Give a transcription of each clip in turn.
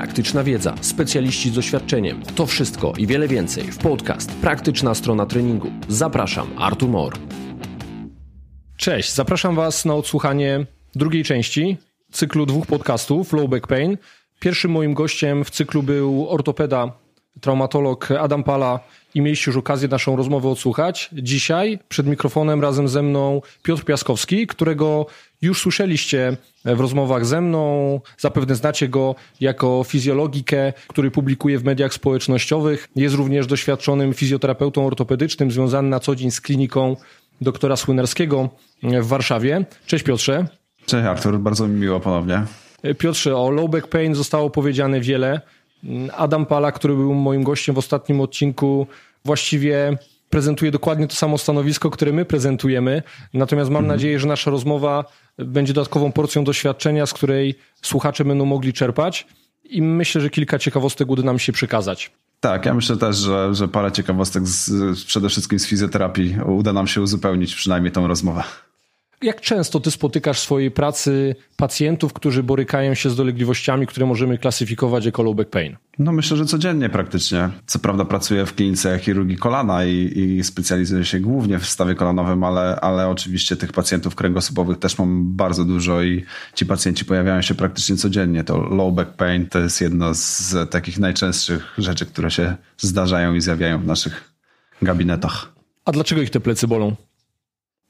praktyczna wiedza, specjaliści z doświadczeniem. To wszystko i wiele więcej w podcast Praktyczna strona treningu. Zapraszam, Artur Mor. Cześć, zapraszam Was na odsłuchanie drugiej części cyklu dwóch podcastów Low Back Pain. Pierwszym moim gościem w cyklu był ortopeda, traumatolog Adam Pala i mieliście już okazję naszą rozmowę odsłuchać. Dzisiaj przed mikrofonem razem ze mną Piotr Piaskowski, którego już słyszeliście w rozmowach ze mną. Zapewne znacie go jako fizjologikę, który publikuje w mediach społecznościowych. Jest również doświadczonym fizjoterapeutą ortopedycznym, związany na co dzień z kliniką doktora Słynerskiego w Warszawie. Cześć Piotrze. Cześć Artur, bardzo mi miło ponownie. Piotrze, o low back pain zostało powiedziane wiele. Adam Pala, który był moim gościem w ostatnim odcinku, właściwie prezentuje dokładnie to samo stanowisko, które my prezentujemy. Natomiast mam mhm. nadzieję, że nasza rozmowa będzie dodatkową porcją doświadczenia, z której słuchacze będą mogli czerpać. I myślę, że kilka ciekawostek uda nam się przekazać. Tak, ja myślę też, że, że parę ciekawostek z, przede wszystkim z fizjoterapii uda nam się uzupełnić przynajmniej tą rozmowę. Jak często ty spotykasz w swojej pracy pacjentów, którzy borykają się z dolegliwościami, które możemy klasyfikować jako low back pain? No myślę, że codziennie praktycznie. Co prawda pracuję w klinice chirurgii kolana i, i specjalizuję się głównie w stawie kolanowym, ale, ale oczywiście tych pacjentów kręgosłupowych też mam bardzo dużo i ci pacjenci pojawiają się praktycznie codziennie. To low back pain to jest jedno z takich najczęstszych rzeczy, które się zdarzają i zjawiają w naszych gabinetach. A dlaczego ich te plecy bolą?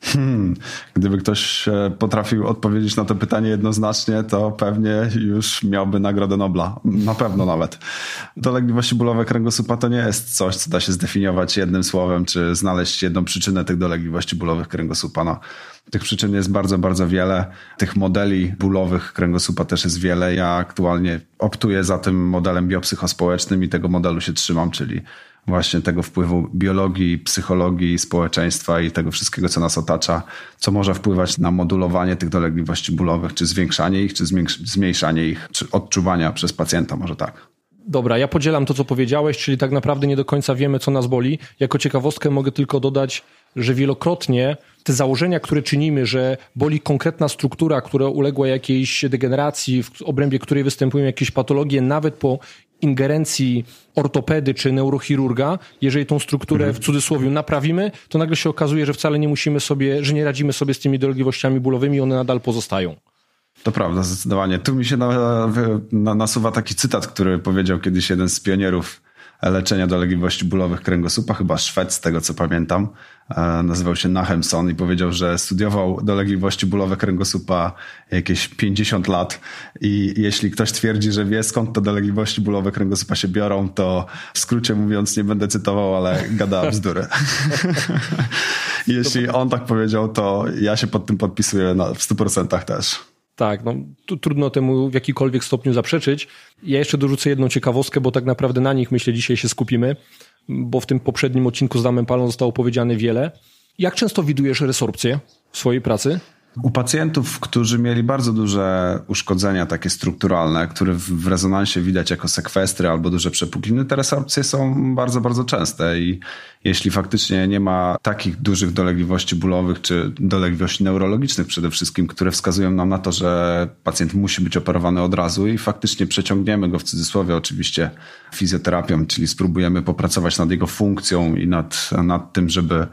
Hmm, gdyby ktoś e, potrafił odpowiedzieć na to pytanie jednoznacznie, to pewnie już miałby Nagrodę Nobla. Na pewno nawet. Dolegliwości bólowe kręgosłupa to nie jest coś, co da się zdefiniować jednym słowem, czy znaleźć jedną przyczynę tych dolegliwości bólowych kręgosłupa. No, tych przyczyn jest bardzo, bardzo wiele. Tych modeli bólowych kręgosłupa też jest wiele. Ja aktualnie optuję za tym modelem biopsychospołecznym i tego modelu się trzymam, czyli właśnie tego wpływu biologii, psychologii, społeczeństwa i tego wszystkiego, co nas otacza, co może wpływać na modulowanie tych dolegliwości bólowych, czy zwiększanie ich, czy zmniejszanie ich, czy odczuwania przez pacjenta, może tak. Dobra, ja podzielam to, co powiedziałeś, czyli tak naprawdę nie do końca wiemy, co nas boli. Jako ciekawostkę mogę tylko dodać, że wielokrotnie te założenia, które czynimy, że boli konkretna struktura, która uległa jakiejś degeneracji, w obrębie której występują jakieś patologie, nawet po ingerencji ortopedy czy neurochirurga, jeżeli tą strukturę mhm. w cudzysłowie naprawimy, to nagle się okazuje, że wcale nie musimy sobie, że nie radzimy sobie z tymi dolegliwościami bólowymi, one nadal pozostają. To prawda, zdecydowanie. Tu mi się na, na, nasuwa taki cytat, który powiedział kiedyś jeden z pionierów leczenia dolegliwości bólowych kręgosłupa, chyba Szwed, z tego co pamiętam. E, nazywał się Nachemson i powiedział, że studiował dolegliwości bólowe kręgosłupa jakieś 50 lat i jeśli ktoś twierdzi, że wie skąd te dolegliwości bólowe kręgosłupa się biorą, to w skrócie mówiąc nie będę cytował, ale gada bzdury. jeśli on tak powiedział, to ja się pod tym podpisuję na, w 100% też. Tak, no, tu trudno temu w jakikolwiek stopniu zaprzeczyć. Ja jeszcze dorzucę jedną ciekawostkę, bo tak naprawdę na nich myślę dzisiaj się skupimy, bo w tym poprzednim odcinku z Damem Palą zostało powiedziane wiele. Jak często widujesz resorpcję w swojej pracy? U pacjentów, którzy mieli bardzo duże uszkodzenia takie strukturalne, które w rezonansie widać jako sekwestry albo duże przepukliny, te resorpcje są bardzo, bardzo częste i jeśli faktycznie nie ma takich dużych dolegliwości bólowych czy dolegliwości neurologicznych przede wszystkim, które wskazują nam na to, że pacjent musi być operowany od razu i faktycznie przeciągniemy go w cudzysłowie oczywiście fizjoterapią, czyli spróbujemy popracować nad jego funkcją i nad, nad tym, żeby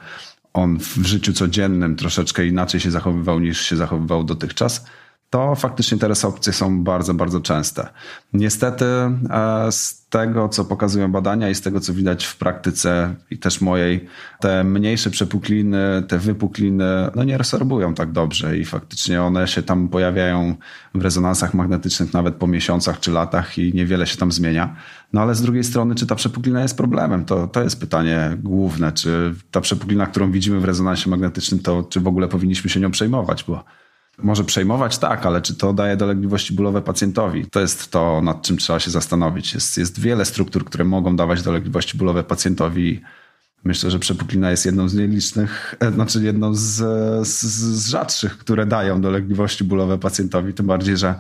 on w życiu codziennym troszeczkę inaczej się zachowywał niż się zachowywał dotychczas, to faktycznie te resorpcje są bardzo, bardzo częste. Niestety e, z tego, co pokazują badania i z tego, co widać w praktyce i też mojej, te mniejsze przepukliny, te wypukliny, no nie resorbują tak dobrze i faktycznie one się tam pojawiają w rezonansach magnetycznych nawet po miesiącach czy latach i niewiele się tam zmienia. No ale z drugiej strony, czy ta przepuklina jest problemem? To, to jest pytanie główne. Czy ta przepuklina, którą widzimy w rezonansie magnetycznym, to czy w ogóle powinniśmy się nią przejmować? Bo może przejmować tak, ale czy to daje dolegliwości bólowe pacjentowi? To jest to, nad czym trzeba się zastanowić. Jest, jest wiele struktur, które mogą dawać dolegliwości bólowe pacjentowi. Myślę, że przepuklina jest jedną z nielicznych, e, znaczy jedną z, z, z rzadszych, które dają dolegliwości bólowe pacjentowi. Tym bardziej, że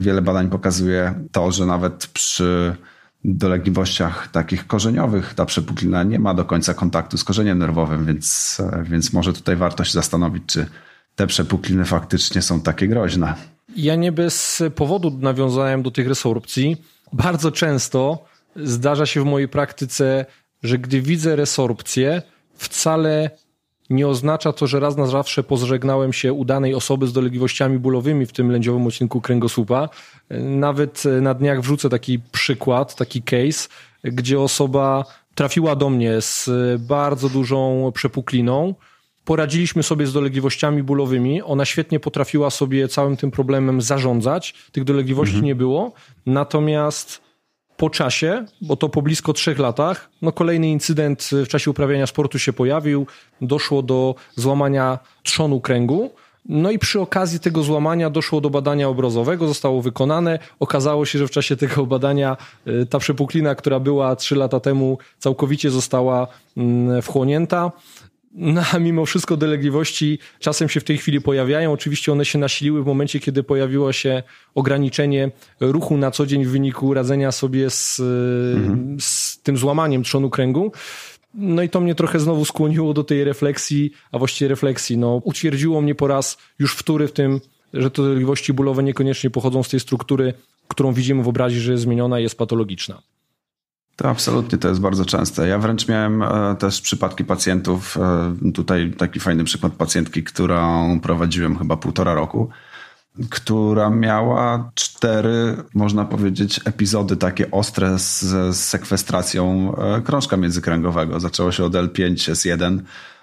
wiele badań pokazuje to, że nawet przy dolegliwościach takich korzeniowych ta przepuklina nie ma do końca kontaktu z korzeniem nerwowym, więc, e, więc może tutaj warto się zastanowić, czy te przepukliny faktycznie są takie groźne. Ja nie bez powodu nawiązałem do tych resorpcji, bardzo często zdarza się w mojej praktyce, że gdy widzę resorpcję, wcale nie oznacza to, że raz na zawsze pożegnałem się udanej osoby z dolegliwościami bólowymi w tym lędziowym odcinku kręgosłupa. Nawet na dniach wrzucę taki przykład, taki case, gdzie osoba trafiła do mnie z bardzo dużą przepukliną. Poradziliśmy sobie z dolegliwościami bólowymi. Ona świetnie potrafiła sobie całym tym problemem zarządzać. Tych dolegliwości mhm. nie było. Natomiast po czasie, bo to po blisko trzech latach, no kolejny incydent w czasie uprawiania sportu się pojawił. Doszło do złamania trzonu kręgu. No i przy okazji tego złamania doszło do badania obrazowego, zostało wykonane. Okazało się, że w czasie tego badania y, ta przepuklina, która była trzy lata temu, całkowicie została mm, wchłonięta. No, a mimo wszystko dolegliwości czasem się w tej chwili pojawiają. Oczywiście one się nasiliły w momencie, kiedy pojawiło się ograniczenie ruchu na co dzień w wyniku radzenia sobie z, mhm. z tym złamaniem trzonu kręgu. No i to mnie trochę znowu skłoniło do tej refleksji, a właściwie refleksji. No, utwierdziło mnie po raz już wtóry w tym, że te dolegliwości bólowe niekoniecznie pochodzą z tej struktury, którą widzimy w obrazie, że jest zmieniona i jest patologiczna. To absolutnie, to jest bardzo częste. Ja wręcz miałem e, też przypadki pacjentów, e, tutaj taki fajny przykład pacjentki, którą prowadziłem chyba półtora roku, która miała cztery, można powiedzieć, epizody takie ostre z, sekwestracją e, krążka międzykręgowego. Zaczęło się od L5, S1,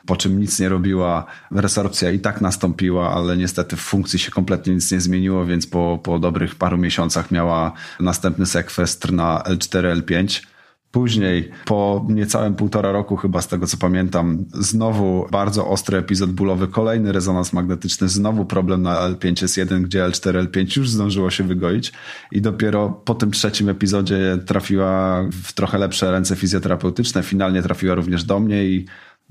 po czym nic nie robiła. Resorpcja i tak nastąpiła, ale niestety w funkcji się kompletnie nic nie zmieniło, więc po, po dobrych paru miesiącach miała następny sekwestr na L4, L5 Później, po niecałym półtora roku, chyba z tego co pamiętam, znowu bardzo ostry epizod bólowy, kolejny rezonans magnetyczny, znowu problem na L5S1, gdzie L4, L5 już zdążyło się wygoić i dopiero po tym trzecim epizodzie trafiła w trochę lepsze ręce fizjoterapeutyczne. Finalnie trafiła również do mnie i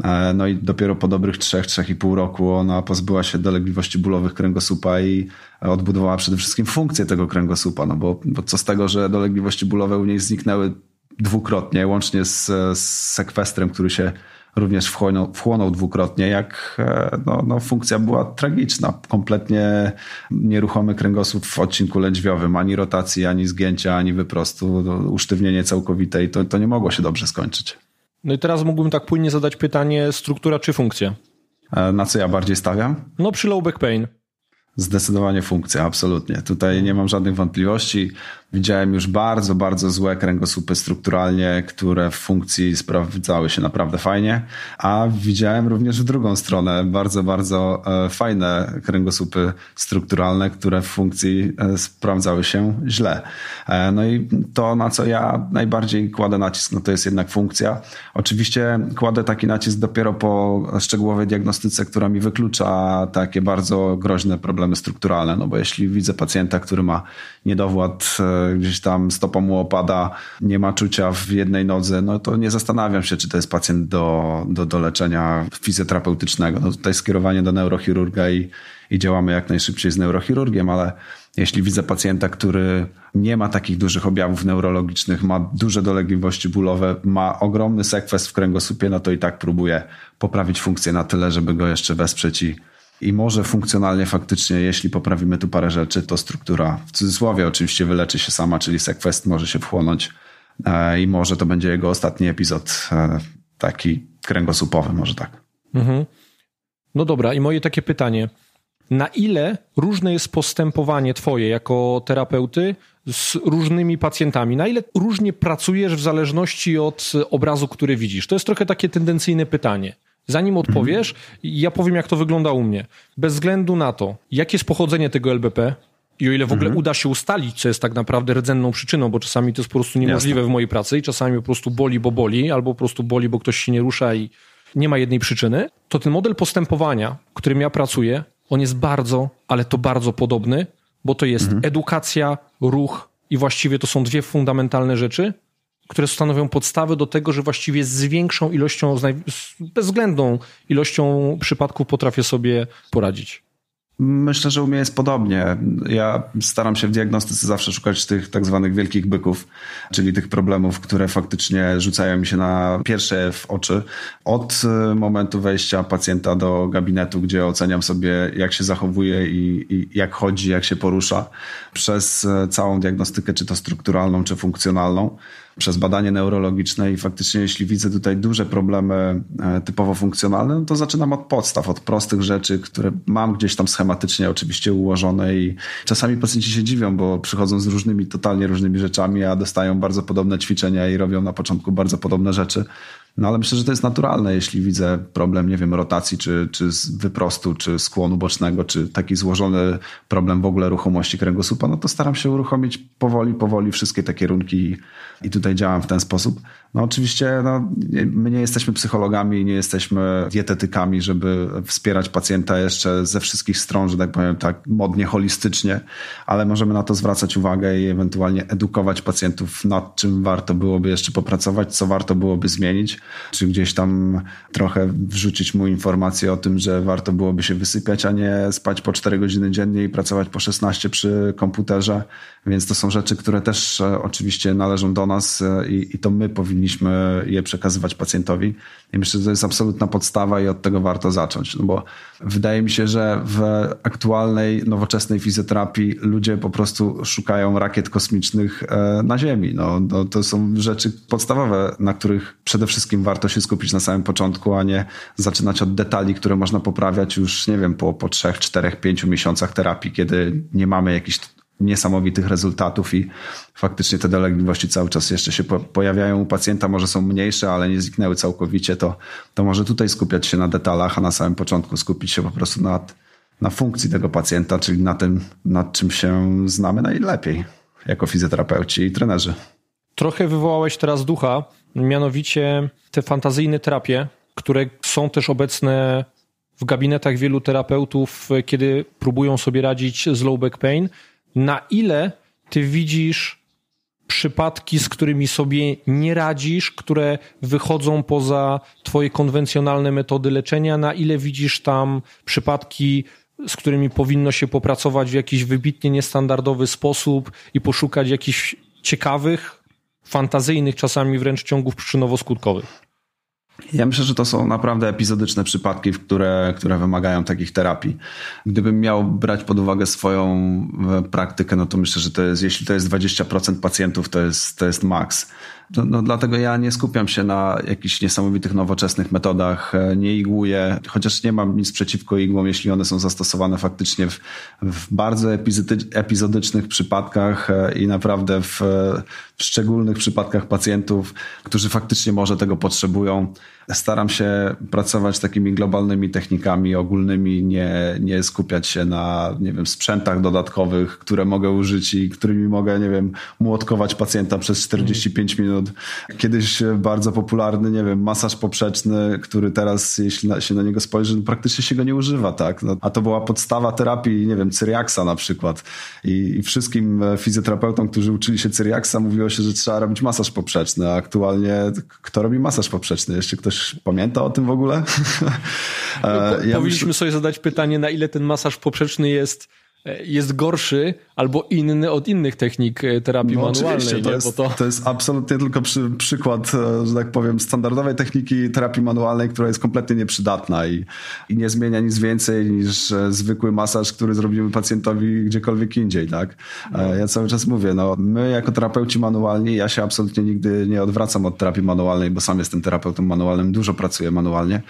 e, no i dopiero po dobrych trzech, trzech i pół roku ona pozbyła się dolegliwości bólowych kręgosłupa i odbudowała przede wszystkim funkcję tego kręgosłupa, no bo, bo co z tego, że dolegliwości bólowe u niej zniknęły dwukrotnie, łącznie z, z sekwestrem, który się również wchłonął, wchłonął dwukrotnie, jak e, no, no, funkcja była tragiczna. Kompletnie nieruchomy kręgosłup w odcinku lędźwiowym, ani rotacji, ani zgięcia, ani wyprostu, no, usztywnienie całkowite i to, to nie mogło się dobrze skończyć. No i teraz mógłbym tak płynnie zadać pytanie, struktura czy funkcja? E, na co ja bardziej stawiam? No przy low back pain. Zdecydowanie funkcja, absolutnie. Tutaj nie mam żadnych wątpliwości. Widziałem już bardzo, bardzo złe kręgosłupy strukturalnie, które w funkcji sprawdzały się naprawdę fajnie, a widziałem również w drugą stronę bardzo, bardzo e, fajne kręgosłupy strukturalne, które w funkcji e, sprawdzały się źle. E, no i to, na co ja najbardziej kładę nacisk, no to jest jednak funkcja. Oczywiście kładę taki nacisk dopiero po szczegółowej diagnostyce, która mi wyklucza takie bardzo groźne problemy strukturalne, no bo jeśli widzę pacjenta, który ma niedowład gdzieś tam stopa mu opada, nie ma czucia w jednej nodze, no to nie zastanawiam się, czy to jest pacjent do, do, do leczenia fizjoterapeutycznego. No tutaj skierowanie do neurochirurga i, i działamy jak najszybciej z neurochirurgiem, ale jeśli widzę pacjenta, który nie ma takich dużych objawów neurologicznych, ma duże dolegliwości bólowe, ma ogromny sekwest w kręgosłupie, no to i tak próbuję poprawić funkcję na tyle, żeby go jeszcze wesprzeć i i może funkcjonalnie faktycznie, jeśli poprawimy tu parę rzeczy, to struktura w cudzysłowie oczywiście wyleczy się sama, czyli Sequest może się wchłonąć e, i może to będzie jego ostatni epizod e, taki kręgosłupowy, może tak. Mhm. No dobra, i moje takie pytanie. Na ile różne jest postępowanie Twoje jako terapeuty z różnymi pacjentami? Na ile różnie pracujesz w zależności od obrazu, który widzisz? To jest trochę takie tendencyjne pytanie. Zanim odpowiesz, mhm. ja powiem, jak to wygląda u mnie. Bez względu na to, jakie jest pochodzenie tego LBP, i o ile w ogóle mhm. uda się ustalić, co jest tak naprawdę rdzenną przyczyną, bo czasami to jest po prostu niemożliwe Jasne. w mojej pracy i czasami po prostu boli, bo boli, albo po prostu boli, bo ktoś się nie rusza i nie ma jednej przyczyny, to ten model postępowania, którym ja pracuję, on jest bardzo, ale to bardzo podobny, bo to jest mhm. edukacja, ruch i właściwie to są dwie fundamentalne rzeczy, które stanowią podstawę do tego, że właściwie z większą ilością, z bezwzględną ilością przypadków potrafię sobie poradzić. Myślę, że u mnie jest podobnie. Ja staram się w diagnostyce zawsze szukać tych tak zwanych wielkich byków, czyli tych problemów, które faktycznie rzucają mi się na pierwsze w oczy. Od e, momentu wejścia pacjenta do gabinetu, gdzie oceniam sobie, jak się zachowuje i, i jak chodzi, jak się porusza, przez e, całą diagnostykę, czy to strukturalną, czy funkcjonalną przez badanie neurologiczne i faktycznie jeśli widzę tutaj duże problemy e, typowo funkcjonalne, no to zaczynam od podstaw, od prostych rzeczy, które mam gdzieś tam schematycznie oczywiście ułożone i czasami pacjenci się dziwią, bo przychodzą z różnymi, totalnie różnymi rzeczami, a dostają bardzo podobne ćwiczenia i robią na początku bardzo podobne rzeczy. No ale myślę, że to jest naturalne, jeśli widzę problem, nie wiem, rotacji, czy, czy wyprostu, czy skłonu bocznego, czy taki złożony problem w ogóle ruchomości kręgosłupa, no to staram się uruchomić powoli, powoli wszystkie te kierunki i tutaj działam w ten sposób. No oczywiście no, my nie jesteśmy psychologami, nie jesteśmy dietetykami, żeby wspierać pacjenta jeszcze ze wszystkich stron, że tak powiem tak modnie, holistycznie, ale możemy na to zwracać uwagę i ewentualnie edukować pacjentów nad czym warto byłoby jeszcze popracować, co warto byłoby zmienić, czy gdzieś tam trochę wrzucić mu informację o tym, że warto byłoby się wysypiać, a nie spać po 4 godziny dziennie i pracować po 16 przy komputerze, więc to są rzeczy, które też e, oczywiście należą do nas e, i, i to my powinniśmy je przekazywać pacjentowi. I myślę, że to jest absolutna podstawa i od tego warto zacząć, no bo wydaje mi się, że w aktualnej, nowoczesnej fizjoterapii ludzie po prostu szukają rakiet kosmicznych e, na Ziemi. No, no, to są rzeczy podstawowe, na których przede wszystkim warto się skupić na samym początku, a nie zaczynać od detali, które można poprawiać już, nie wiem, po, po trzech, czterech, pięciu miesiącach terapii, kiedy nie mamy jakichś niesamowitych rezultatów i faktycznie te dolegliwości cały czas jeszcze się pojawiają u pacjenta, może są mniejsze, ale nie zniknęły całkowicie, to, to może tutaj skupiać się na detalach, a na samym początku skupić się po prostu nad, na funkcji tego pacjenta, czyli na tym, nad czym się znamy najlepiej jako fizjoterapeuci i trenerzy. Trochę wywołałeś teraz ducha, mianowicie te fantazyjne terapie, które są też obecne w gabinetach wielu terapeutów, kiedy próbują sobie radzić z low back pain na ile ty widzisz przypadki, z którymi sobie nie radzisz, które wychodzą poza twoje konwencjonalne metody leczenia, na ile widzisz tam przypadki, z którymi powinno się popracować w jakiś wybitnie niestandardowy sposób i poszukać jakichś ciekawych, fantazyjnych czasami wręcz ciągów przyczynowo-skutkowych. Ja myślę, że to są naprawdę epizodyczne przypadki, które, które wymagają takich terapii. Gdybym miał brać pod uwagę swoją e, praktykę, no to myślę, że to jest, jeśli to jest 20% pacjentów, to jest, to jest maks. No, no, dlatego ja nie skupiam się na jakichś niesamowitych, nowoczesnych metodach, e, nie igłuję, chociaż nie mam nic przeciwko igłom, jeśli one są zastosowane faktycznie w, w bardzo epizodycznych przypadkach e, i naprawdę w, w szczególnych przypadkach pacjentów, którzy faktycznie może tego potrzebują. Staram się pracować takimi globalnymi technikami ogólnymi, nie, nie skupiać się na, nie wiem, sprzętach dodatkowych, które mogę użyć i którymi mogę, nie wiem, młotkować pacjenta przez 45 minut. Kiedyś bardzo popularny, nie wiem, masaż poprzeczny, który teraz, jeśli się na niego spojrzy, no praktycznie się go nie używa, tak? No, a to była podstawa terapii, nie wiem, Cyriaksa na przykład. I, I, wszystkim fizjoterapeutom, którzy uczyli się Cyriaksa, mówiło się, że trzeba robić masaż poprzeczny, a aktualnie kto robi masaż poprzeczny? Jeszcze ktoś Ktoś pamięta o tym w ogóle? No, ja Powinniśmy myślę... sobie zadać pytanie, na ile ten masaż poprzeczny jest jest gorszy albo inny od innych technik e, terapii no, manualnej. To, jest, to... to jest absolutnie tylko przy, przykład, że tak powiem, standardowej techniki terapii manualnej, która jest kompletnie nieprzydatna i, i nie zmienia nic więcej niż zwykły masaż, który zrobimy pacjentowi gdziekolwiek indziej. Tak? No. Ja cały czas mówię, no, my jako terapeuci manualni, ja się absolutnie nigdy nie odwracam od terapii manualnej, bo sam jestem terapeutą manualnym, dużo pracuję manualnie.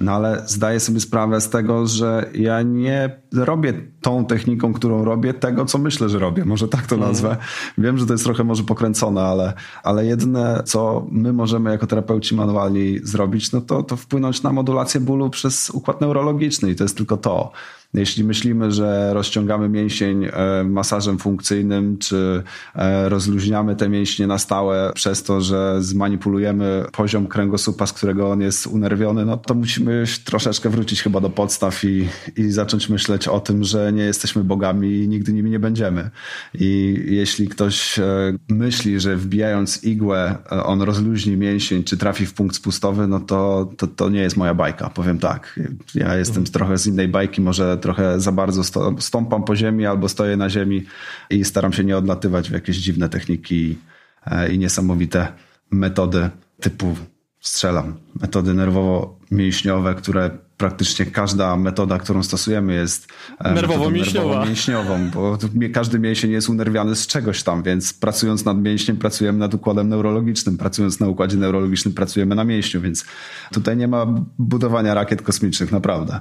No ale zdaję sobie sprawę z tego, że ja nie robię tą techniką, którą robię, tego, co myślę, że robię. Może tak to mhm. nazwę. Wiem, że to jest trochę może pokręcone, ale, ale jedyne, co my możemy jako terapeuci manualni zrobić, no to, to wpłynąć na modulację bólu przez układ neurologiczny i to jest tylko to. Jeśli myślimy, że rozciągamy mięsień e, masażem funkcyjnym, czy e, rozluźniamy te mięśnie na stałe przez to, że zmanipulujemy poziom kręgosłupa, z którego on jest unerwiony, no to musimy troszeczkę wrócić chyba do podstaw i, i zacząć myśleć o tym, że nie jesteśmy bogami i nigdy nimi nie będziemy. I jeśli ktoś e, myśli, że wbijając igłę on rozluźni mięsień, czy trafi w punkt spustowy, no to, to, to nie jest moja bajka, powiem tak. Ja jestem trochę z innej bajki, może trochę za bardzo stąpam po ziemi albo stoję na ziemi i staram się nie odlatywać w jakieś dziwne techniki e, i niesamowite metody typu strzelam. Metody nerwowo-mięśniowe, które praktycznie każda metoda, którą stosujemy jest e, nerwowo-mięśniowa. mięśniową, bo każdy mięsień jest unerwiany z czegoś tam, więc pracując nad mięśniem pracujemy nad układem neurologicznym, pracując na układzie neurologicznym pracujemy na mięśniu, więc tutaj nie ma budowania rakiet kosmicznych, naprawdę.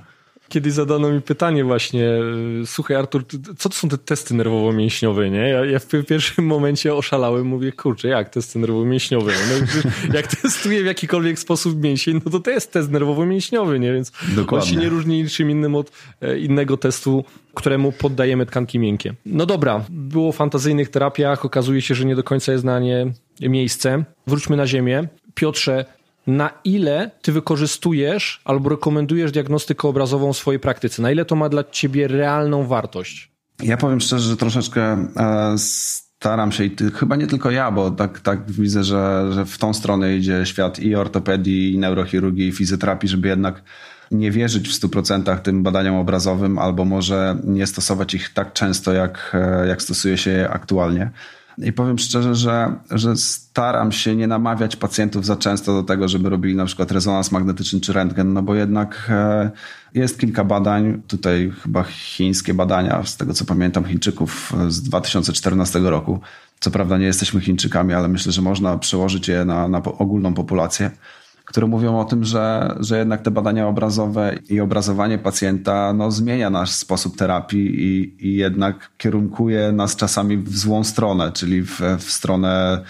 Kiedyś zadano mi pytanie właśnie, słuchaj Artur, co to są te testy nerwowo-mięśniowe, nie? Ja, ja w pierwszym momencie oszalałem, mówię, kurczę, jak testy nerwowo-mięśniowe? No, jak testuję w jakikolwiek sposób mięsień, no to to jest test nerwowo-mięśniowy, nie? Więc Dokładnie. on się nie różni niczym innym od e, innego testu, któremu poddajemy tkanki miękkie. No dobra, było o fantazyjnych terapiach, okazuje się, że nie do końca jest na nie miejsce. Wróćmy na ziemię. Piotrze, na ile ty wykorzystujesz albo rekomendujesz diagnostykę obrazową w swojej praktyce? Na ile to ma dla ciebie realną wartość? Ja powiem szczerze, że troszeczkę e, staram się i chyba nie tylko ja, bo tak, tak widzę, że, że w tą stronę idzie świat i ortopedii, i neurochirurgii, i fizjoterapii, żeby jednak nie wierzyć w 100% tym badaniom obrazowym, albo może nie stosować ich tak często, jak, e, jak stosuje się je aktualnie. I powiem szczerze, że, że staram się nie namawiać pacjentów za często do tego, żeby robili na przykład rezonans magnetyczny czy rentgen, no bo jednak e, jest kilka badań, tutaj chyba chińskie badania, z tego co pamiętam, Chińczyków z 2014 roku. Co prawda nie jesteśmy Chińczykami, ale myślę, że można przełożyć je na, na ogólną populację które mówią o tym, że, że jednak te badania obrazowe i obrazowanie pacjenta no, zmienia nasz sposób terapii i, i jednak kierunkuje nas czasami w złą stronę, czyli w, w stronę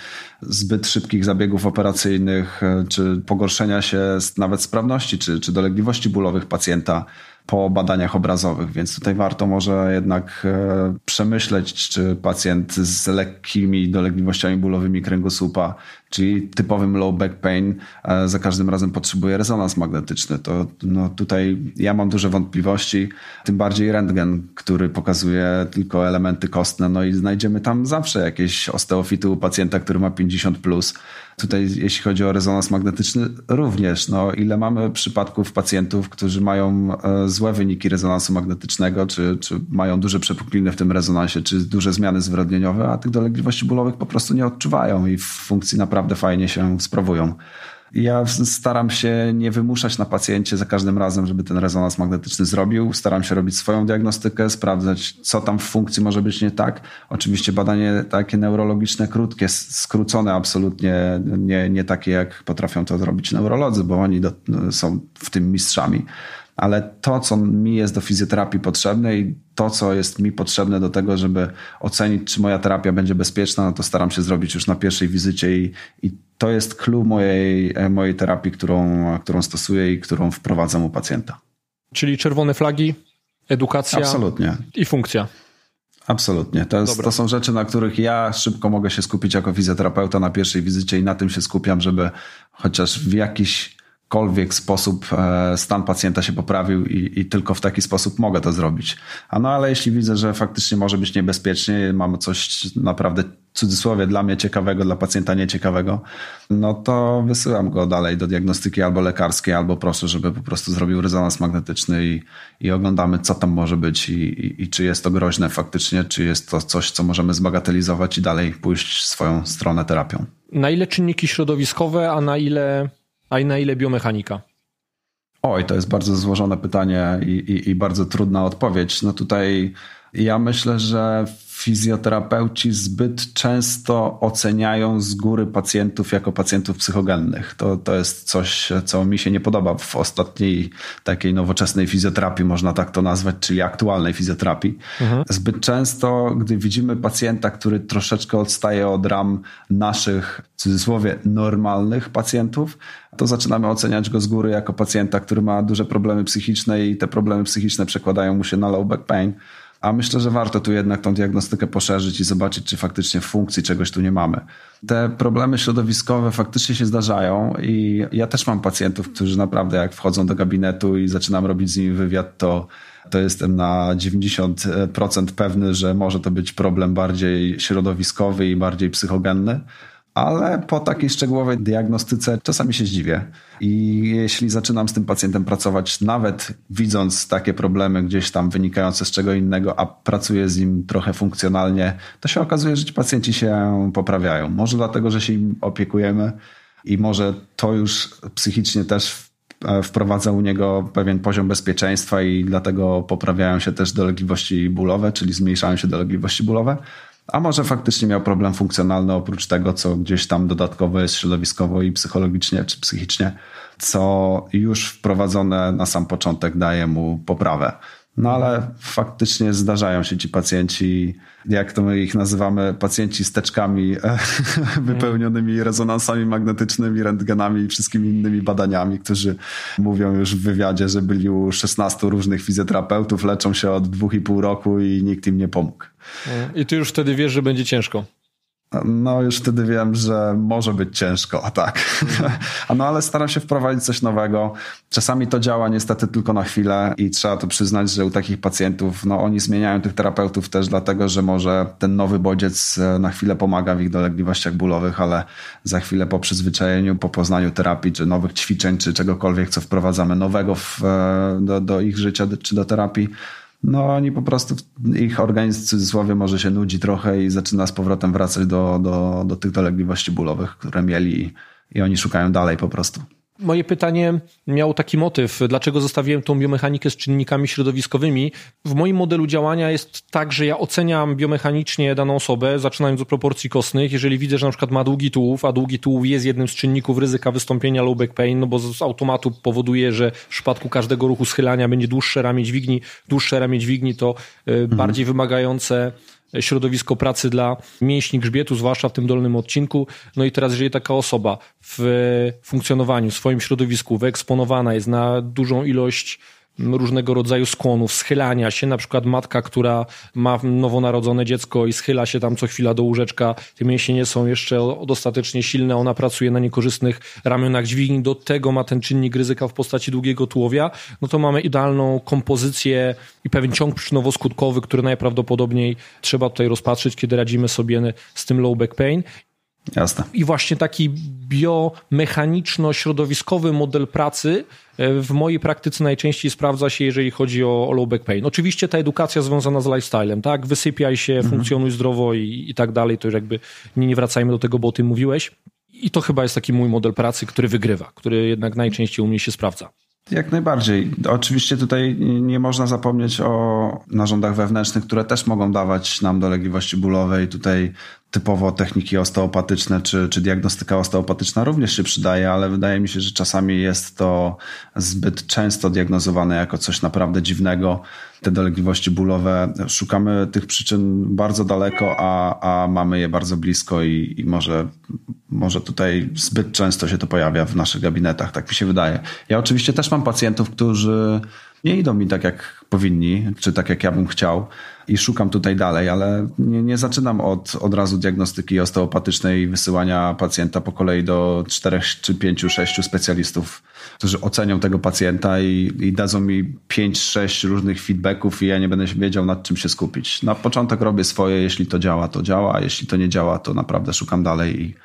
zbyt szybkich zabiegów operacyjnych, czy pogorszenia się nawet sprawności, czy, czy dolegliwości bólowych pacjenta po badaniach obrazowych, więc tutaj warto może jednak e, przemyśleć, czy pacjent z lekkimi dolegliwościami bólowymi kręgosłupa, czyli typowym low back pain, e, za każdym razem potrzebuje rezonans magnetyczny. To no, tutaj ja mam duże wątpliwości, tym bardziej rentgen, który pokazuje tylko elementy kostne, no i znajdziemy tam zawsze jakieś osteofity u pacjenta, który ma 50 plus, Tutaj, jeśli chodzi o rezonans magnetyczny, również. No, ile mamy przypadków pacjentów, którzy mają e, złe wyniki rezonansu magnetycznego, czy, czy mają duże przepukliny w tym rezonansie, czy duże zmiany zwrodnieniowe, a tych dolegliwości bólowych po prostu nie odczuwają i w funkcji naprawdę fajnie się sprawują. Ja staram się nie wymuszać na pacjencie za każdym razem, żeby ten rezonans magnetyczny zrobił. Staram się robić swoją diagnostykę, sprawdzać, co tam w funkcji może być nie tak. Oczywiście badanie takie neurologiczne, krótkie, skrócone, absolutnie nie, nie takie, jak potrafią to zrobić neurolodzy, bo oni do, są w tym mistrzami ale to, co mi jest do fizjoterapii potrzebne i to, co jest mi potrzebne do tego, żeby ocenić, czy moja terapia będzie bezpieczna, no to staram się zrobić już na pierwszej wizycie i, i to jest clue mojej, e, mojej terapii, którą, którą stosuję i którą wprowadzam u pacjenta. Czyli czerwone flagi, edukacja Absolutnie. i funkcja. Absolutnie. To, jest, to, są rzeczy, na których ja szybko mogę się skupić jako fizjoterapeuta na pierwszej wizycie i na tym się skupiam, żeby chociaż w jakiś jakikolwiek sposób e, stan pacjenta się poprawił i, i, tylko w taki sposób mogę to zrobić. A no ale jeśli widzę, że faktycznie może być niebezpiecznie, mamy coś naprawdę cudzysłowie dla mnie ciekawego, dla pacjenta nieciekawego, no to wysyłam go dalej do diagnostyki albo lekarskiej, albo proszę, żeby po prostu zrobił rezonans magnetyczny i, i oglądamy, co tam może być i, i, i czy jest to groźne faktycznie, czy jest to coś, co możemy zbagatelizować i dalej pójść swoją stronę terapią. Na ile czynniki środowiskowe, a na ile a na ile biomechanika? Oj, to jest bardzo złożone pytanie i, i, i bardzo trudna odpowiedź. No tutaj ja myślę, że fizjoterapeuci zbyt często oceniają z góry pacjentów jako pacjentów psychogennych. To, to jest coś, co mi się nie podoba w ostatniej takiej nowoczesnej fizjoterapii, można tak to nazwać, czyli aktualnej fizjoterapii. Mhm. Zbyt często, gdy widzimy pacjenta, który troszeczkę odstaje od ram naszych, w cudzysłowie, normalnych pacjentów, to zaczynamy oceniać go z góry jako pacjenta, który ma duże problemy psychiczne i te problemy psychiczne przekładają mu się na low back pain a myślę, że warto tu jednak tą diagnostykę poszerzyć i zobaczyć, czy faktycznie funkcji czegoś tu nie mamy. Te problemy środowiskowe faktycznie się zdarzają i ja też mam pacjentów, którzy naprawdę jak wchodzą do gabinetu i zaczynam robić z nimi wywiad, to to jestem na 90% pewny, że może to być problem bardziej środowiskowy i bardziej psychogenny ale po takiej szczegółowej diagnostyce czasami się zdziwię. I jeśli zaczynam z tym pacjentem pracować, nawet widząc takie problemy gdzieś tam wynikające z czego innego, a pracuję z nim trochę funkcjonalnie, to się okazuje, że ci pacjenci się poprawiają. Może dlatego, że się im opiekujemy i może to już psychicznie też e, wprowadza u niego pewien poziom bezpieczeństwa i dlatego poprawiają się też dolegliwości bólowe, czyli zmniejszają się dolegliwości bólowe. A może faktycznie miał problem funkcjonalny oprócz tego, co gdzieś tam dodatkowo jest środowiskowo i psychologicznie czy psychicznie, co już wprowadzone na sam początek daje mu poprawę. No ale faktycznie zdarzają się ci pacjenci, jak to my ich nazywamy, pacjenci z teczkami wypełnionymi rezonansami magnetycznymi, rentgenami i wszystkimi innymi badaniami, którzy mówią już w wywiadzie, że byli u 16 różnych fizjoterapeutów, leczą się od dwóch i pół roku i nikt im nie pomógł. I ty już wtedy wiesz, że będzie ciężko. No, już wtedy wiem, że może być ciężko, a tak. no, ale staram się wprowadzić coś nowego. Czasami to działa niestety tylko na chwilę i trzeba to przyznać, że u takich pacjentów, no, oni zmieniają tych terapeutów też dlatego, że może ten nowy bodziec e, na chwilę pomaga w ich dolegliwościach bólowych, ale za chwilę po przyzwyczajeniu, po poznaniu terapii, czy nowych ćwiczeń, czy czegokolwiek, co wprowadzamy nowego w, e, do, do ich życia, czy do terapii, no oni po prostu, ich organizm w cudzysłowie może się nudzi trochę i zaczyna z powrotem wracać do, do, do tych dolegliwości bólowych, które mieli i, oni szukają dalej po prostu. Moje pytanie miało taki motyw, dlaczego zostawiłem tą biomechanikę z czynnikami środowiskowymi. W moim modelu działania jest tak, że ja oceniam biomechanicznie daną osobę, zaczynając od proporcji kostnych. Jeżeli widzę, że na przykład ma długi tułów, a długi tułów jest jednym z czynników ryzyka wystąpienia low back pain, no bo z automatu powoduje, że w przypadku każdego ruchu schylania będzie dłuższe ramię dźwigni, dłuższe ramię dźwigni to y, mhm. bardziej wymagające środowisko pracy dla mięśni grzbietu, zwłaszcza w tym dolnym odcinku. No i teraz, jeżeli taka osoba w funkcjonowaniu, w swoim środowisku wyeksponowana jest na dużą ilość różnego rodzaju skłonów, schylania się, na przykład matka, która ma nowonarodzone dziecko i schyla się tam co chwila do łóżeczka, te mięśnie nie są jeszcze dostatecznie silne, ona pracuje na niekorzystnych ramionach dźwigni, do tego ma ten czynnik ryzyka w postaci długiego tułowia, no to mamy idealną kompozycję i pewien ciąg przyczynowo-skutkowy, który najprawdopodobniej trzeba tutaj rozpatrzyć, kiedy radzimy sobie z tym low back pain Jasne. I właśnie taki biomechaniczno-środowiskowy model pracy e, w mojej praktyce najczęściej sprawdza się, jeżeli chodzi o, low back pain. Oczywiście ta edukacja związana z lifestylem, tak? Wysypiaj się, mhm. funkcjonuj zdrowo i, i tak dalej, to już jakby nie, nie wracajmy do tego, bo o tym mówiłeś. I to chyba jest taki mój model pracy, który wygrywa, który jednak najczęściej u mnie się sprawdza. Jak najbardziej. Oczywiście tutaj nie można zapomnieć o narządach wewnętrznych, które też mogą dawać nam dolegliwości bólowe i tutaj typowo techniki osteopatyczne czy, czy diagnostyka osteopatyczna również się przydaje, ale wydaje mi się, że czasami jest to zbyt często diagnozowane jako coś naprawdę dziwnego. Te dolegliwości bólowe, szukamy tych przyczyn bardzo daleko, a, a mamy je bardzo blisko i, i może, może tutaj zbyt często się to pojawia w naszych gabinetach, tak mi się wydaje. Ja oczywiście też mam pacjentów, którzy nie idą mi tak, jak powinni, czy tak, jak ja bym chciał i szukam tutaj dalej, ale nie, nie zaczynam od, od razu diagnostyki osteopatycznej i wysyłania pacjenta po kolei do czterech, czy pięciu, sześciu specjalistów, którzy ocenią tego pacjenta i, i dadzą mi pięć, sześć różnych feedbacków i ja nie będę wiedział nad czym się skupić. Na początek robię swoje, jeśli to działa, to działa, a jeśli to nie działa, to naprawdę szukam dalej i,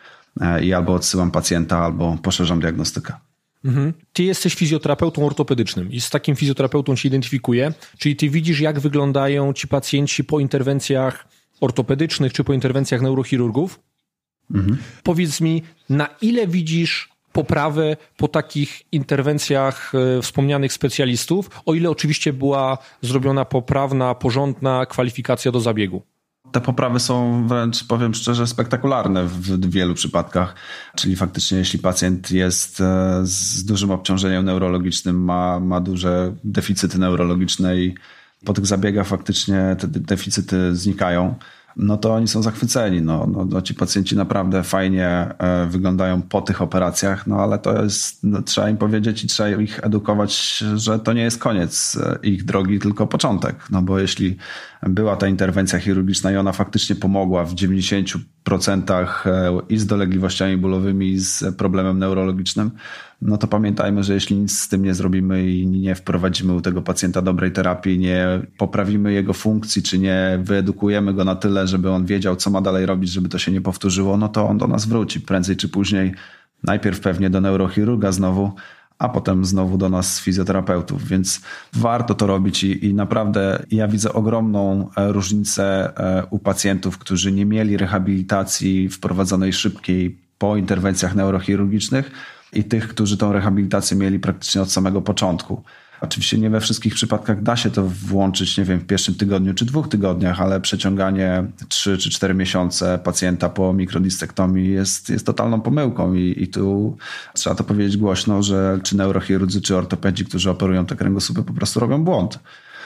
e, i albo odsyłam pacjenta, albo poszerzam diagnostykę. Mhm. Ty jesteś fizjoterapeutą ortopedycznym i z takim fizjoterapeutą się identyfikuję, czyli ty widzisz, jak wyglądają ci pacjenci po interwencjach ortopedycznych czy po interwencjach neurochirurgów. Mhm. Powiedz mi, na ile widzisz poprawę po takich interwencjach e, wspomnianych specjalistów, o ile oczywiście była zrobiona poprawna, porządna kwalifikacja do zabiegu? Te poprawy są wręcz, powiem szczerze, spektakularne w wielu przypadkach. Czyli faktycznie, jeśli pacjent jest e, z dużym obciążeniem neurologicznym, ma, ma duże deficyty neurologiczne i po tych zabiegach faktycznie te deficyty znikają no to oni są zachwyceni. No, no, no ci pacjenci naprawdę fajnie e, wyglądają po tych operacjach, no ale to jest, no, trzeba im powiedzieć i trzeba ich edukować, że to nie jest koniec e, ich drogi, tylko początek. No bo jeśli była ta interwencja chirurgiczna i ona faktycznie pomogła w 90% e, i z dolegliwościami bólowymi, i z problemem neurologicznym, no to pamiętajmy, że jeśli nic z tym nie zrobimy i nie wprowadzimy u tego pacjenta dobrej terapii, nie poprawimy jego funkcji, czy nie wyedukujemy go na tyle, żeby on wiedział, co ma dalej robić, żeby to się nie powtórzyło, no to on do nas wróci prędzej czy później. Najpierw pewnie do neurochirurga znowu, a potem znowu do nas fizjoterapeutów, więc warto to robić i, i, naprawdę ja widzę ogromną e, różnicę e, u pacjentów, którzy nie mieli rehabilitacji wprowadzonej szybkiej po interwencjach neurochirurgicznych i tych, którzy tą rehabilitację mieli praktycznie od samego początku. Oczywiście nie we wszystkich przypadkach da się to włączyć, nie wiem, w pierwszym tygodniu czy dwóch tygodniach, ale przeciąganie 3 czy 4 miesiące pacjenta po mikrodistektomii jest, jest totalną pomyłką i, i tu trzeba to powiedzieć głośno, że czy neurochirurdzy, czy ortopedzi, którzy operują te kręgosłupy po prostu robią błąd.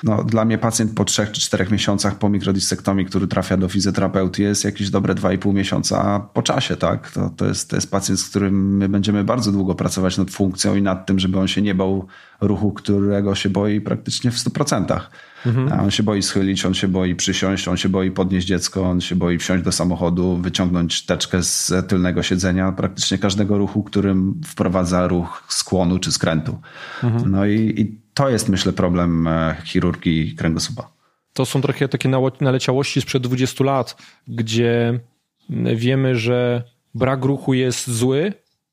No, dla mnie pacjent po trzech czy czterech miesiącach po mikrodistektomii, który trafia do fizjoterapeuty, jest jakieś dobre dwa i pół miesiąca po czasie, tak? To, to, jest, to jest pacjent, z którym my będziemy bardzo długo pracować nad funkcją i nad tym, żeby on się nie bał ruchu, którego się boi praktycznie w 100%. Mhm. On się boi schylić, on się boi przysiąść, on się boi podnieść dziecko, on się boi wsiąść do samochodu, wyciągnąć teczkę z tylnego siedzenia, praktycznie każdego ruchu, którym wprowadza ruch skłonu czy skrętu. Mhm. No i, i to jest, myślę, problem e, chirurgii kręgosłupa. To są trochę takie naleciałości sprzed 20 lat, gdzie wiemy, że brak ruchu jest zły,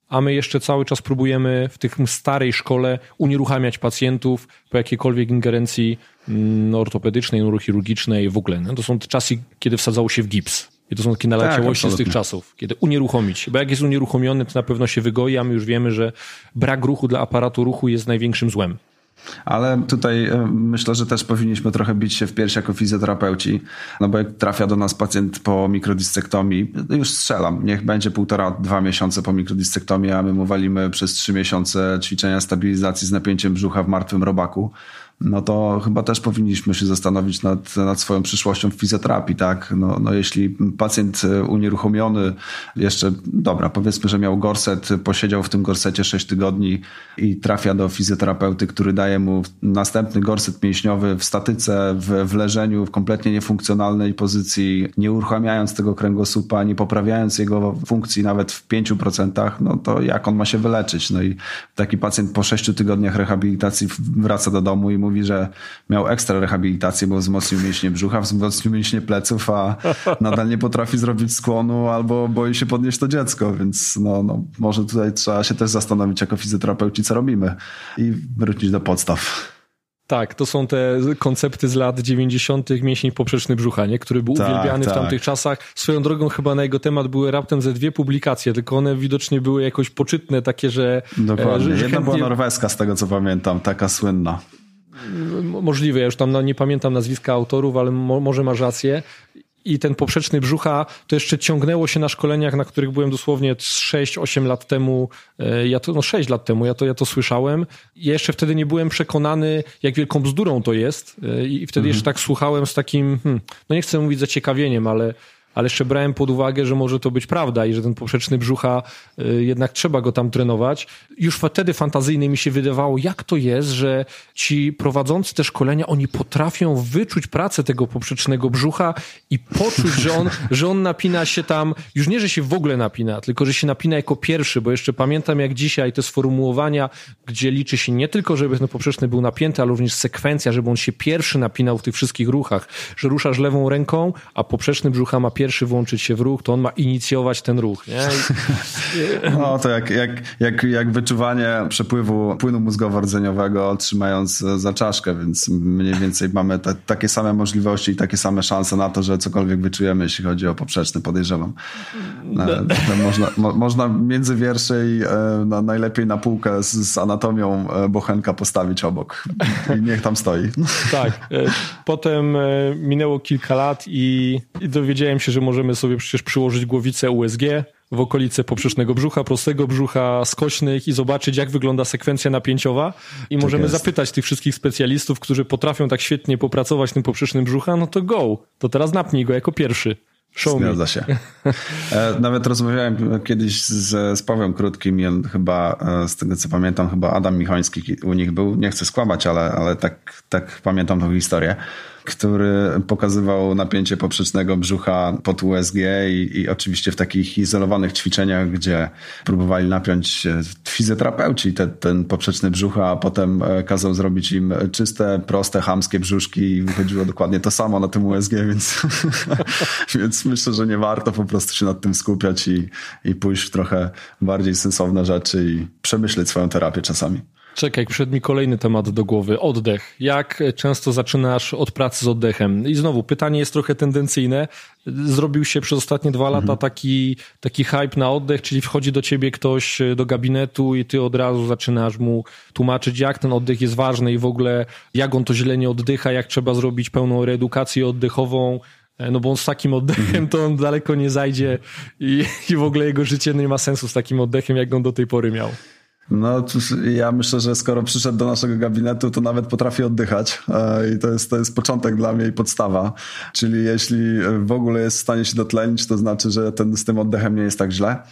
a my jeszcze cały czas próbujemy w tych starej szkole unieruchamiać pacjentów po jakiejkolwiek ingerencji mm, ortopedycznej, neurochirurgicznej w ogóle. No to są te czasy, kiedy wsadzało się w gips. I to są takie naleciałości tak, z tych czasów, kiedy unieruchomić. Bo jak jest unieruchomiony, to na pewno się wygoi, a my już wiemy, że brak ruchu dla aparatu ruchu jest największym złem. Ale tutaj e, myślę, że też powinniśmy trochę bić się w piersi jako fizjoterapeuci, no bo jak trafia do nas pacjent po mikrodistektomii, już strzelam, niech będzie półtora, dwa miesiące po mikrodistektomii, a my mu walimy przez trzy miesiące ćwiczenia stabilizacji z napięciem brzucha w martwym robaku no to chyba też powinniśmy się zastanowić nad, nad swoją przyszłością w fizjoterapii, tak? No, no jeśli pacjent e, unieruchomiony jeszcze, dobra, powiedzmy, że miał gorset, posiedział w tym gorsecie 6 tygodni i trafia do fizjoterapeuty, który daje mu następny gorset mięśniowy w statyce, w, w leżeniu, w kompletnie niefunkcjonalnej pozycji, nie uruchamiając tego kręgosłupa, nie poprawiając jego funkcji nawet w 5%, no to jak on ma się wyleczyć? No i taki pacjent po 6 tygodniach rehabilitacji wraca do domu i mówi, że miał ekstra rehabilitację, bo wzmocnił mięśnie brzucha, wzmocnił mięśnie pleców, a nadal nie potrafi zrobić skłonu albo boi się podnieść to dziecko, więc no, no, może tutaj trzeba się też zastanowić jako fizjoterapeuci, co robimy i wrócić do podstaw. Tak, to są te koncepty z lat 90. mięsień poprzeczny brzucha, nie? który był tak, uwielbiany tak. w tamtych czasach. Swoją drogą chyba na jego temat były raptem ze dwie publikacje, tylko one widocznie były jakoś poczytne, takie, że... Dokładnie. Że Jedna chętnie... była norweska z tego co pamiętam, taka słynna. Możliwe, ja już tam no, nie pamiętam nazwiska autorów, ale mo, może masz rację. I ten poprzeczny brzucha to jeszcze ciągnęło się na szkoleniach, na których byłem dosłownie 6-8 lat temu. E, ja to, no 6 lat temu, ja to, ja to słyszałem. Ja jeszcze wtedy nie byłem przekonany, jak wielką bzdurą to jest. E, I wtedy mhm. jeszcze tak słuchałem z takim, hmm, no nie chcę mówić zaciekawieniem, ale ale jeszcze brałem pod uwagę, że może to być prawda i że ten poprzeczny brzucha y, jednak trzeba go tam trenować. Już wtedy fantazyjnie mi się wydawało, jak to jest, że ci prowadzący te szkolenia, oni potrafią wyczuć pracę tego poprzecznego brzucha i poczuć, że on, że on napina się tam, już nie, że się w ogóle napina, tylko że się napina jako pierwszy, bo jeszcze pamiętam jak dzisiaj te sformułowania, gdzie liczy się nie tylko, żeby ten poprzeczny był napięty, ale również sekwencja, żeby on się pierwszy napinał w tych wszystkich ruchach, że ruszasz lewą ręką, a poprzeczny brzucha ma pierwszy pierwszy włączyć się w ruch, to on ma inicjować ten ruch. Nie? No to jak, jak, jak, jak wyczuwanie przepływu płynu mózgowo-rdzeniowego trzymając za czaszkę, więc mniej więcej mamy te, takie same możliwości i takie same szanse na to, że cokolwiek wyczujemy, jeśli chodzi o poprzeczny, podejrzewam. No. Można, mo, można między wiersze i e, na, najlepiej na półkę z, z anatomią e, bochenka postawić obok i niech tam stoi. Tak. Potem minęło kilka lat i, i dowiedziałem się, że możemy sobie przecież przyłożyć głowicę USG w okolice poprzecznego brzucha, prostego brzucha, skośnych i zobaczyć, jak wygląda sekwencja napięciowa. I tak możemy zapytać tych wszystkich specjalistów, którzy potrafią tak świetnie popracować tym poprzecznym brzucha, no to go, to teraz napnij go jako pierwszy. Show Zgadza me. się. E, nawet rozmawiałem kiedyś z, z Pawłem Krótkim i on chyba, e, z tego co pamiętam, chyba Adam Michoński u nich był. Nie chcę skłamać, ale, ale tak, tak pamiętam tą historię który pokazywał napięcie poprzecznego brzucha pod USG i, i oczywiście w takich izolowanych ćwiczeniach, gdzie próbowali napiąć fizjoterapeuci te, ten poprzeczny brzuch, a potem e, kazał zrobić im czyste, proste, hamskie brzuszki i wychodziło dokładnie to samo na tym USG, więc, więc myślę, że nie warto po prostu się nad tym skupiać i, i pójść w trochę bardziej sensowne rzeczy i przemyśleć swoją terapię czasami. Czekaj, przyszedł mi kolejny temat do głowy. Oddech. Jak często zaczynasz od pracy z oddechem? I znowu, pytanie jest trochę tendencyjne. Zrobił się przez ostatnie dwa lata mhm. taki, taki hype na oddech, czyli wchodzi do ciebie ktoś do gabinetu i ty od razu zaczynasz mu tłumaczyć, jak ten oddech jest ważny i w ogóle jak on to źle nie oddycha, jak trzeba zrobić pełną reedukację oddechową, no bo on z takim oddechem to on daleko nie zajdzie i, i w ogóle jego życie nie ma sensu z takim oddechem, jak on do tej pory miał. No, ja myślę, że skoro przyszedł do naszego gabinetu, to nawet potrafi oddychać e, i to jest, to jest początek dla mnie i podstawa. Czyli jeśli w ogóle jest w stanie się dotlenić, to znaczy, że ten, z tym oddechem nie jest tak źle.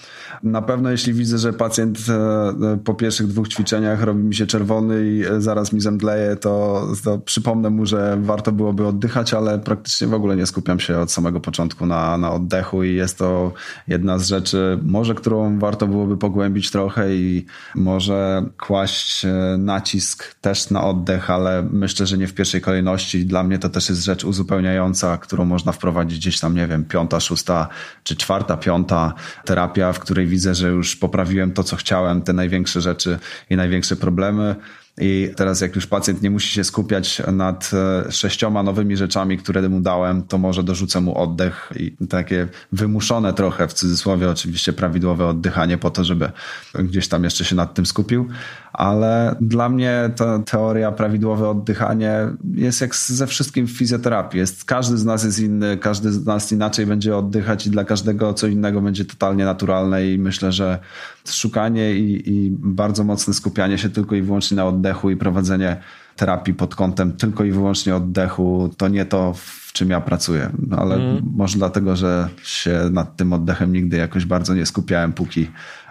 Na pewno jeśli widzę, że pacjent e, po pierwszych dwóch ćwiczeniach robi mi się czerwony i zaraz mi zemdleje, to, to przypomnę mu, że warto byłoby oddychać, ale praktycznie w ogóle nie skupiam się od samego początku na, na oddechu i jest to jedna z rzeczy, może którą warto byłoby pogłębić trochę i może kłaść e, nacisk też na oddech, ale myślę, że nie w pierwszej kolejności. Dla mnie to też jest rzecz uzupełniająca, którą można wprowadzić gdzieś tam, nie wiem, piąta, szósta czy czwarta, piąta terapia, w której widzę, że już poprawiłem to, co chciałem, te największe rzeczy i największe problemy. I teraz, jak już pacjent nie musi się skupiać nad e, sześcioma nowymi rzeczami, które mu dałem, to może dorzucę mu oddech i takie wymuszone trochę, w cudzysłowie oczywiście, prawidłowe oddychanie po to, żeby gdzieś tam jeszcze się nad tym skupił ale dla mnie ta teoria prawidłowe oddychanie jest jak ze wszystkim w fizjoterapii. Jest, każdy z nas jest inny, każdy z nas inaczej będzie oddychać i dla każdego co innego będzie totalnie naturalne i myślę, że szukanie i, i bardzo mocne skupianie się tylko i wyłącznie na oddechu i prowadzenie terapii pod kątem tylko i wyłącznie oddechu, to nie to, w czym ja pracuję. No, ale mm. może dlatego, że się nad tym oddechem nigdy jakoś bardzo nie skupiałem, póki,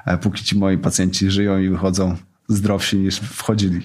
e, póki ci moi pacjenci żyją i wychodzą zdrowsi niż wchodzili.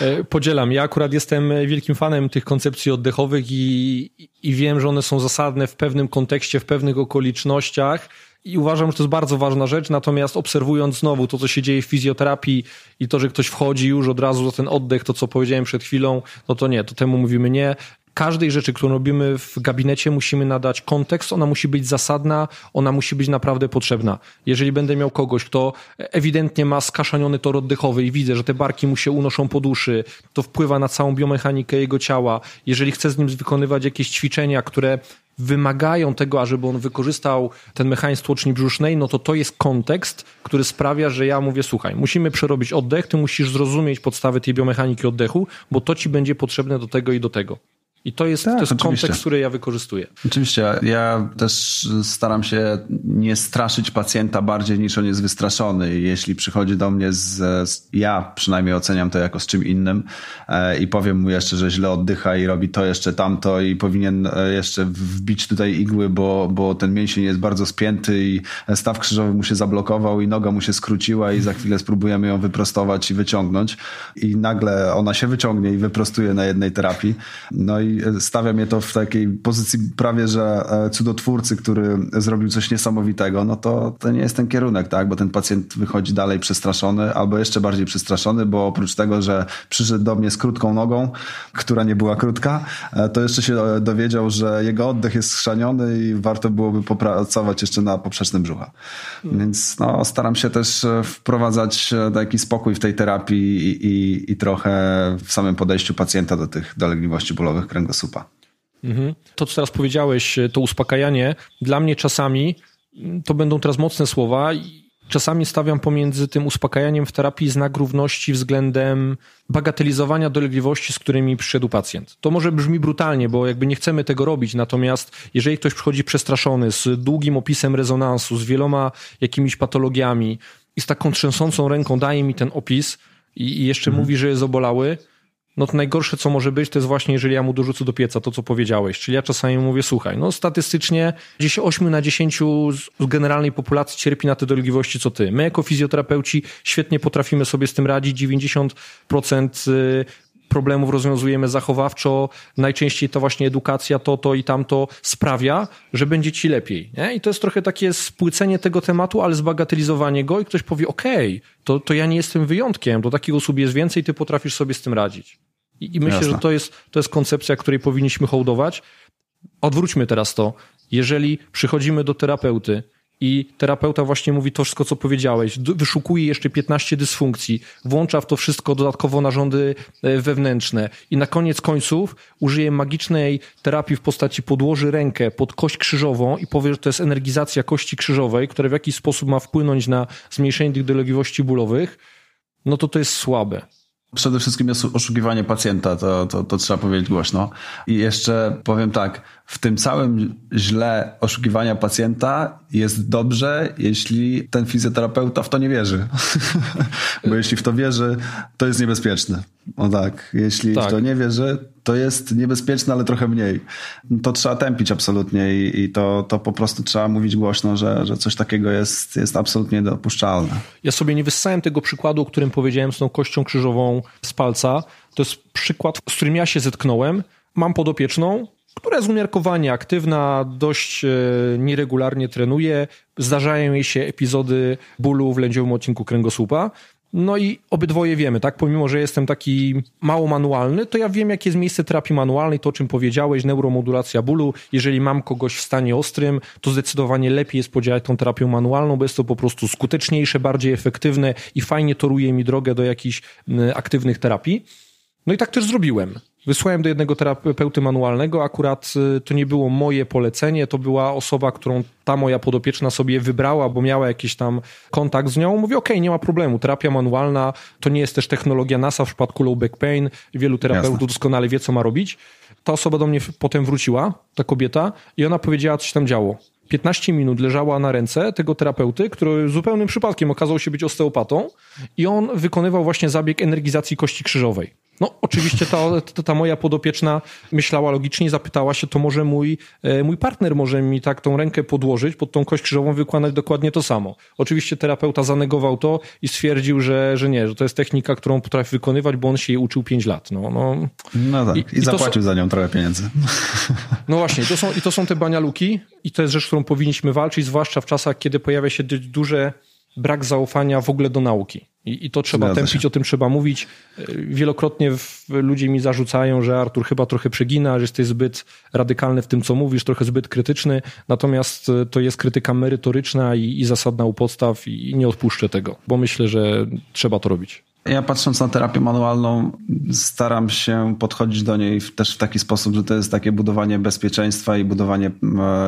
E, podzielam. Ja akurat jestem wielkim fanem tych koncepcji oddechowych i, i wiem, że one są zasadne w pewnym kontekście, w pewnych okolicznościach. I uważam, że to jest bardzo ważna rzecz, natomiast obserwując znowu to, co się dzieje w fizjoterapii i to, że ktoś wchodzi już od razu za ten oddech, to co powiedziałem przed chwilą, no to nie, to temu mówimy nie każdej rzeczy, którą robimy w gabinecie, musimy nadać kontekst, ona musi być zasadna, ona musi być naprawdę potrzebna. Jeżeli będę miał kogoś, kto ewidentnie ma skaszaniony tor oddechowy i widzę, że te barki mu się unoszą po duszy, to wpływa na całą biomechanikę jego ciała. Jeżeli chcę z nim wykonywać jakieś ćwiczenia, które wymagają tego, ażeby on wykorzystał ten mechanizm tłoczni brzusznej, no to to jest kontekst, który sprawia, że ja mówię, słuchaj, musimy przerobić oddech, ty musisz zrozumieć podstawy tej biomechaniki oddechu, bo to ci będzie potrzebne do tego i do tego. I to jest, tak, to jest kontekst, który ja wykorzystuję. Oczywiście. Ja też staram się nie straszyć pacjenta bardziej niż on jest wystraszony. Jeśli przychodzi do mnie z, z ja przynajmniej oceniam to jako z czym innym e, i powiem mu jeszcze, że źle oddycha i robi to jeszcze tamto i powinien e, jeszcze wbić tutaj igły, bo, bo ten mięsień jest bardzo spięty i staw krzyżowy mu się zablokował i noga mu się skróciła i za chwilę spróbujemy ją wyprostować i wyciągnąć i nagle ona się wyciągnie i wyprostuje na jednej terapii. No i stawia mnie to w takiej pozycji prawie, że e, cudotwórcy, który zrobił coś niesamowitego, no to to nie jest ten kierunek, tak? Bo ten pacjent wychodzi dalej przestraszony albo jeszcze bardziej przestraszony, bo oprócz tego, że przyszedł do mnie z krótką nogą, która nie była krótka, e, to jeszcze się dowiedział, że jego oddech jest schrzaniony i warto byłoby popracować jeszcze na poprzecznym brzucha. Hmm. Więc no, staram się też e, wprowadzać taki spokój w tej terapii i, i, i trochę w samym podejściu pacjenta do tych dolegliwości bólowych kręgosłupa. Mhm. To, co teraz powiedziałeś, to uspokajanie, dla mnie czasami mm, to będą teraz mocne słowa. Czasami stawiam pomiędzy tym uspokajaniem w terapii znak równości względem bagatelizowania dolegliwości, z którymi przyszedł pacjent. To może brzmi brutalnie, bo jakby nie chcemy tego robić, natomiast jeżeli ktoś przychodzi przestraszony, z długim opisem rezonansu, z wieloma jakimiś patologiami i z taką trzęsącą ręką daje mi ten opis i, i jeszcze mhm. mówi, że jest obolały, no to najgorsze, co może być, to jest właśnie, jeżeli ja mu dorzucę do pieca to, co powiedziałeś. Czyli ja czasami mówię, słuchaj, no statystycznie gdzieś 8 na 10 z generalnej populacji cierpi na te dolegliwości, co ty. My jako fizjoterapeuci świetnie potrafimy sobie z tym radzić. 90% problemów rozwiązujemy zachowawczo, najczęściej to właśnie edukacja, to, to i tamto sprawia, że będzie ci lepiej. Nie? I to jest trochę takie spłycenie tego tematu, ale zbagatelizowanie go i ktoś powie, okej, okay, to, to ja nie jestem wyjątkiem, do takich osób jest więcej, ty potrafisz sobie z tym radzić. I, i myślę, Jasne. że to jest, to jest koncepcja, której powinniśmy hołdować. Odwróćmy teraz to. Jeżeli przychodzimy do terapeuty i terapeuta właśnie mówi to wszystko, co powiedziałeś, wyszukuje jeszcze 15 dysfunkcji, włącza w to wszystko dodatkowo narządy e, wewnętrzne. I na koniec końców użyje magicznej terapii w postaci podłoży rękę pod kość krzyżową i powie, że to jest energizacja kości krzyżowej, która w jakiś sposób ma wpłynąć na zmniejszenie tych dolegliwości bólowych, no to to jest słabe. Przede wszystkim jest oszukiwanie pacjenta, to, to, to trzeba powiedzieć głośno. I jeszcze powiem tak, w tym całym źle oszukiwania pacjenta jest dobrze, jeśli ten fizjoterapeuta w to nie wierzy. Bo jeśli w to wierzy, to jest niebezpieczne. O tak, jeśli tak. w to nie wierzy, to jest niebezpieczne, ale trochę mniej. To trzeba tępić absolutnie i, i to, to po prostu trzeba mówić głośno, że, że coś takiego jest, jest absolutnie dopuszczalne. Ja sobie nie wyssałem tego przykładu, o którym powiedziałem z tą kością krzyżową z palca. To jest przykład, z którym ja się zetknąłem. Mam podopieczną, która jest umiarkowanie aktywna, dość e, nieregularnie trenuje. Zdarzają jej się epizody bólu w lędziowym odcinku kręgosłupa. No i obydwoje wiemy, tak? Pomimo, że jestem taki mało manualny, to ja wiem, jakie jest miejsce terapii manualnej, to o czym powiedziałeś, neuromodulacja bólu. Jeżeli mam kogoś w stanie ostrym, to zdecydowanie lepiej jest podziałać tą terapią manualną, bo jest to po prostu skuteczniejsze, bardziej efektywne i fajnie toruje mi drogę do jakichś aktywnych terapii. No i tak też zrobiłem. Wysłałem do jednego terapeuty manualnego, akurat y, to nie było moje polecenie, to była osoba, którą ta moja podopieczna sobie wybrała, bo miała jakiś tam kontakt z nią. Mówi, okej, okay, nie ma problemu, terapia manualna to nie jest też technologia NASA w przypadku low back pain, wielu terapeutów Jasne. doskonale wie, co ma robić. Ta osoba do mnie potem wróciła, ta kobieta, i ona powiedziała, co się tam działo. 15 minut leżała na ręce tego terapeuty, który zupełnym przypadkiem okazał się być osteopatą i on wykonywał właśnie zabieg energizacji kości krzyżowej. No, oczywiście ta, ta, ta, moja podopieczna myślała logicznie, zapytała się, to może mój, e, mój partner może mi tak tą rękę podłożyć, pod tą kość krzyżową wykonać dokładnie to samo. Oczywiście terapeuta zanegował to i stwierdził, że, że nie, że to jest technika, którą potrafi wykonywać, bo on się jej uczył 5 lat. No, no. no tak, i, i zapłacił są, za nią trochę pieniędzy. No właśnie, to są, i to są te banialuki i to jest rzecz, którą powinniśmy walczyć, zwłaszcza w czasach, kiedy pojawia się duże brak zaufania w ogóle do nauki. I, i to trzeba Zgadza tępić, się. o tym trzeba mówić. Wielokrotnie w, ludzie mi zarzucają, że Artur chyba trochę przegina, że jesteś zbyt radykalny w tym, co mówisz, trochę zbyt krytyczny. Natomiast e, to jest krytyka merytoryczna i, i zasadna u podstaw i, i nie odpuszczę tego, bo myślę, że trzeba to robić. Ja patrząc na terapię manualną, staram się podchodzić do niej też w taki sposób, że to jest takie budowanie bezpieczeństwa i budowanie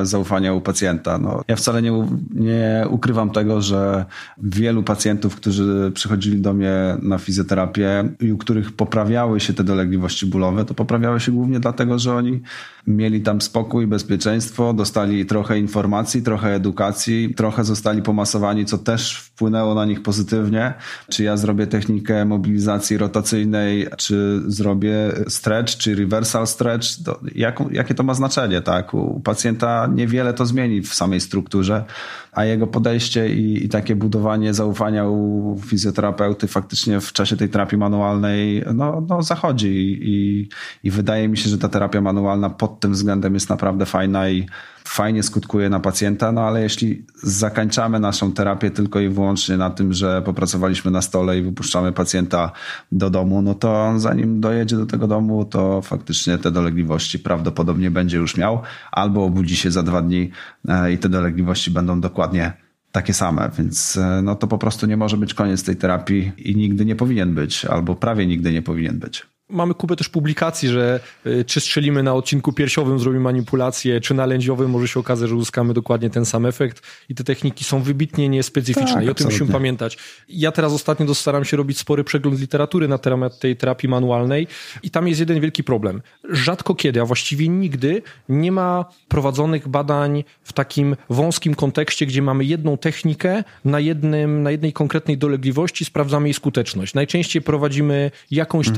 zaufania u pacjenta. No, ja wcale nie, nie ukrywam tego, że wielu pacjentów, którzy przychodzili do mnie na fizjoterapię i u których poprawiały się te dolegliwości bólowe, to poprawiały się głównie dlatego, że oni mieli tam spokój, bezpieczeństwo, dostali trochę informacji, trochę edukacji, trochę zostali pomasowani, co też wpłynęło na nich pozytywnie. Czy ja zrobię technikę mobilizacji rotacyjnej, czy zrobię stretch, czy reversal stretch, to jak, jakie to ma znaczenie, tak? U pacjenta niewiele to zmieni w samej strukturze, a jego podejście i, i takie budowanie zaufania u fizjoterapeuty faktycznie w czasie tej terapii manualnej no, no zachodzi i, i wydaje mi się, że ta terapia manualna pod tym względem jest naprawdę fajna i fajnie skutkuje na pacjenta, no ale jeśli zakańczamy naszą terapię tylko i wyłącznie na tym, że popracowaliśmy na stole i wypuszczamy pacjenta do domu, no to zanim dojedzie do tego domu, to faktycznie te dolegliwości prawdopodobnie będzie już miał, albo obudzi się za dwa dni e, i te dolegliwości będą dokładnie takie same, więc e, no to po prostu nie może być koniec tej terapii i nigdy nie powinien być, albo prawie nigdy nie powinien być. Mamy kupę też publikacji, że y, czy strzelimy na odcinku piersiowym, zrobimy manipulację, czy na lędziowym może się okazać, że uzyskamy dokładnie ten sam efekt i te techniki są wybitnie niespecyficzne tak, i o tym musimy pamiętać. Ja teraz ostatnio staram się robić spory przegląd literatury na temat tej terapii manualnej i tam jest jeden wielki problem. Rzadko kiedy, a właściwie nigdy nie ma prowadzonych badań w takim wąskim kontekście, gdzie mamy jedną technikę na, jednym, na jednej konkretnej dolegliwości, sprawdzamy jej skuteczność. Najczęściej prowadzimy jakąś mhm.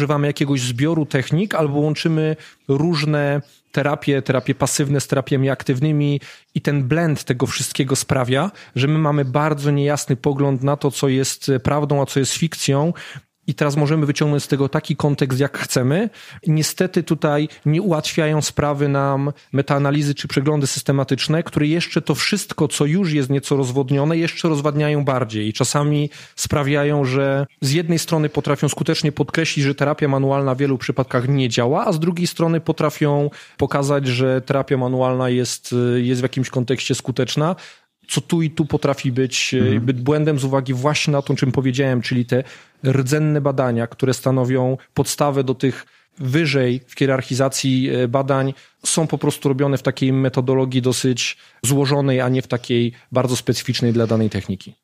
Używamy jakiegoś zbioru technik albo łączymy różne terapie, terapie pasywne z terapiami aktywnymi i ten blend tego wszystkiego sprawia, że my mamy bardzo niejasny pogląd na to, co jest prawdą, a co jest fikcją i teraz możemy wyciągnąć z tego taki kontekst, jak chcemy. Niestety tutaj nie ułatwiają sprawy nam metaanalizy czy przeglądy systematyczne, które jeszcze to wszystko, co już jest nieco rozwodnione, jeszcze rozwadniają bardziej i czasami sprawiają, że z jednej strony potrafią skutecznie podkreślić, że terapia manualna w wielu przypadkach nie działa, a z drugiej strony potrafią pokazać, że terapia manualna jest, jest w jakimś kontekście skuteczna, co tu i tu potrafi być, mhm. być błędem z uwagi właśnie na to, o czym powiedziałem, czyli te rdzenne badania, które stanowią podstawę do tych wyżej w hierarchizacji e, badań, są po prostu robione w takiej metodologii dosyć złożonej, a nie w takiej bardzo specyficznej dla danej techniki.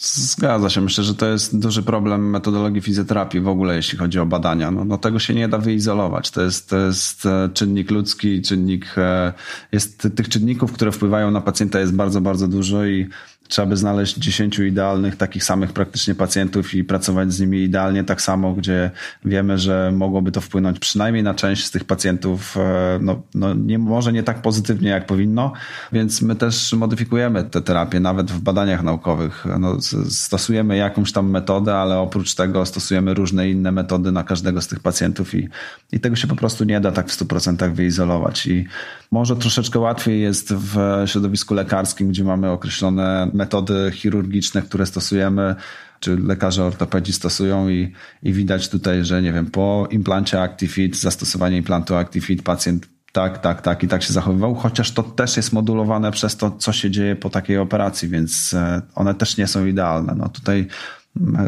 Zgadza się. Myślę, że to jest duży problem metodologii fizjoterapii w ogóle, jeśli chodzi o badania. No, no tego się nie da wyizolować. To jest, to jest e, czynnik ludzki, czynnik, e, jest tych czynników, które wpływają na pacjenta jest bardzo, bardzo dużo i trzeba by znaleźć 10 idealnych, takich samych praktycznie pacjentów i pracować z nimi idealnie tak samo, gdzie wiemy, że mogłoby to wpłynąć przynajmniej na część z tych pacjentów, e, no, no nie, może nie tak pozytywnie, jak powinno, więc my też modyfikujemy te terapie, nawet w badaniach naukowych. No, stosujemy jakąś tam metodę, ale oprócz tego stosujemy różne inne metody na każdego z tych pacjentów i, i tego się po prostu nie da tak w 100% wyizolować. I może troszeczkę łatwiej jest w środowisku lekarskim, gdzie mamy określone metody chirurgiczne, które stosujemy, czy lekarze ortopedzi stosują i, i widać tutaj, że nie wiem, po implancie ActiFit, zastosowanie implantu ActiFit pacjent tak, tak, tak i tak się zachowywał, chociaż to też jest modulowane przez to, co się dzieje po takiej operacji, więc e, one też nie są idealne. No tutaj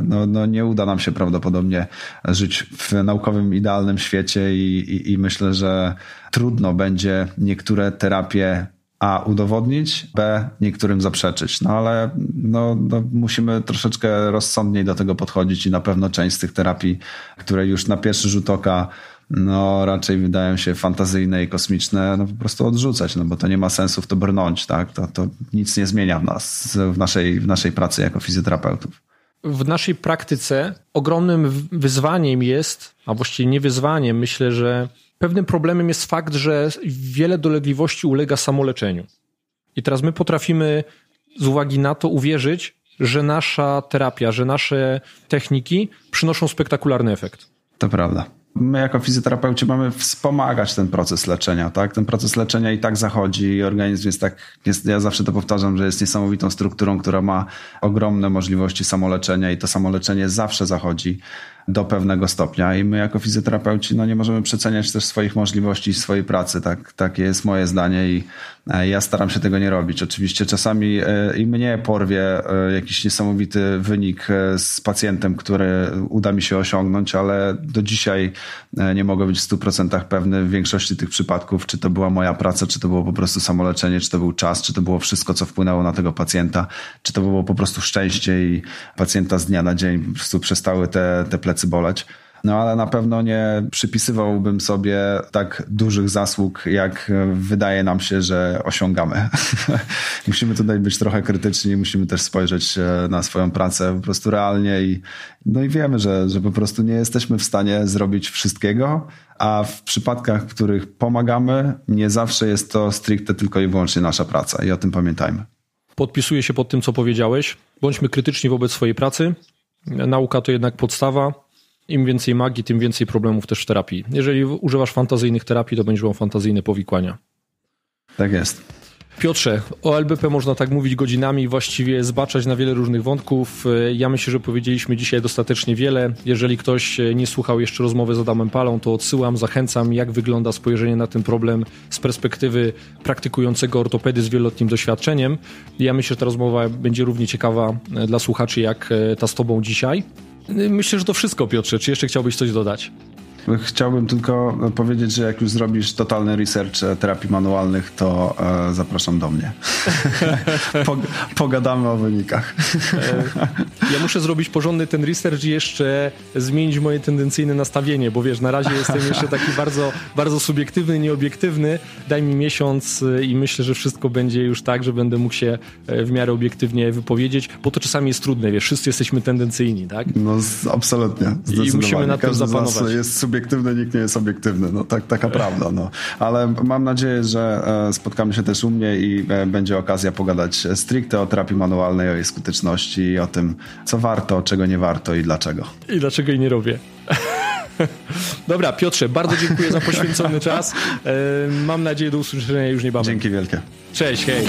no, no nie uda nam się prawdopodobnie żyć w naukowym, idealnym świecie i, i, i myślę, że trudno będzie niektóre terapie a udowodnić, B niektórym zaprzeczyć. No ale no, no, musimy troszeczkę rozsądniej do tego podchodzić i na pewno część z tych terapii, które już na pierwszy rzut oka no raczej wydają się fantazyjne i kosmiczne, no po prostu odrzucać, no bo to nie ma sensu w to brnąć, tak? To, to nic nie zmienia w nas, w naszej, w naszej pracy jako fizjoterapeutów. W naszej praktyce ogromnym wyzwaniem jest, a właściwie nie wyzwaniem, myślę, że pewnym problemem jest fakt, że wiele dolegliwości ulega samoleczeniu. I teraz my potrafimy z uwagi na to uwierzyć, że nasza terapia, że nasze techniki przynoszą spektakularny efekt. To prawda. My jako fizjoterapeuci mamy wspomagać ten proces leczenia, tak? Ten proces leczenia i tak zachodzi i organizm jest tak, jest, ja zawsze to powtarzam, że jest niesamowitą strukturą, która ma ogromne możliwości samoleczenia i to samoleczenie zawsze zachodzi do pewnego stopnia i my jako fizjoterapeuci no nie możemy przeceniać też swoich możliwości i swojej pracy. Tak, takie jest moje zdanie i ja staram się tego nie robić. Oczywiście czasami e, i mnie porwie e, jakiś niesamowity wynik z pacjentem, który uda mi się osiągnąć, ale do dzisiaj nie mogę być w 100% pewny w większości tych przypadków, czy to była moja praca, czy to było po prostu samoleczenie, czy to był czas, czy to było wszystko, co wpłynęło na tego pacjenta, czy to było po prostu szczęście i pacjenta z dnia na dzień po prostu przestały te, te plecy boleć. No ale na pewno nie przypisywałbym sobie tak dużych zasług, jak wydaje nam się, że osiągamy. musimy tutaj być trochę krytyczni, musimy też spojrzeć e, na swoją pracę po prostu realnie i, no i wiemy, że, że po prostu nie jesteśmy w stanie zrobić wszystkiego, a w przypadkach, w których pomagamy, nie zawsze jest to stricte tylko i wyłącznie nasza praca i o tym pamiętajmy. Podpisuję się pod tym, co powiedziałeś. Bądźmy krytyczni wobec swojej pracy. Nauka to jednak podstawa im więcej magii, tym więcej problemów też w terapii. Jeżeli używasz fantazyjnych terapii, to będziesz miał fantazyjne powikłania. Tak jest. Piotrze, o LBP można tak mówić godzinami, właściwie zbaczać na wiele różnych wątków. Ja myślę, że powiedzieliśmy dzisiaj dostatecznie wiele. Jeżeli ktoś nie słuchał jeszcze rozmowy z Adamem Palą, to odsyłam, zachęcam, jak wygląda spojrzenie na ten problem z perspektywy praktykującego ortopedy z wieloletnim doświadczeniem. Ja myślę, że ta rozmowa będzie równie ciekawa dla słuchaczy, jak ta z Tobą dzisiaj. Myślę, że to wszystko, Piotrze. Czy jeszcze chciałbyś coś dodać? Chciałbym tylko powiedzieć, że jak już zrobisz totalny research e, terapii manualnych, to e, zapraszam do mnie. Pogadamy o wynikach. E, ja muszę zrobić porządny ten research i jeszcze zmienić moje tendencyjne nastawienie, bo wiesz, na razie jestem jeszcze taki bardzo, bardzo subiektywny, nieobiektywny. Daj mi miesiąc i myślę, że wszystko będzie już tak, że będę mógł się w miarę obiektywnie wypowiedzieć, bo to czasami jest trudne, wiesz, wszyscy jesteśmy tendencyjni, tak? No absolutnie. I musimy nad tym zapanować. Jest subiektywny, nikt nie jest obiektywny. No, tak, taka prawda. No. Ale mam nadzieję, że e, spotkamy się też u mnie i e, będzie okazja pogadać stricte o terapii manualnej, o jej skuteczności i o tym, co warto, czego nie warto i dlaczego. I dlaczego jej nie robię. Dobra, Piotrze, bardzo dziękuję za poświęcony czas. Mam nadzieję do usłyszenia już niebawem. Dzięki wielkie. Cześć, hej.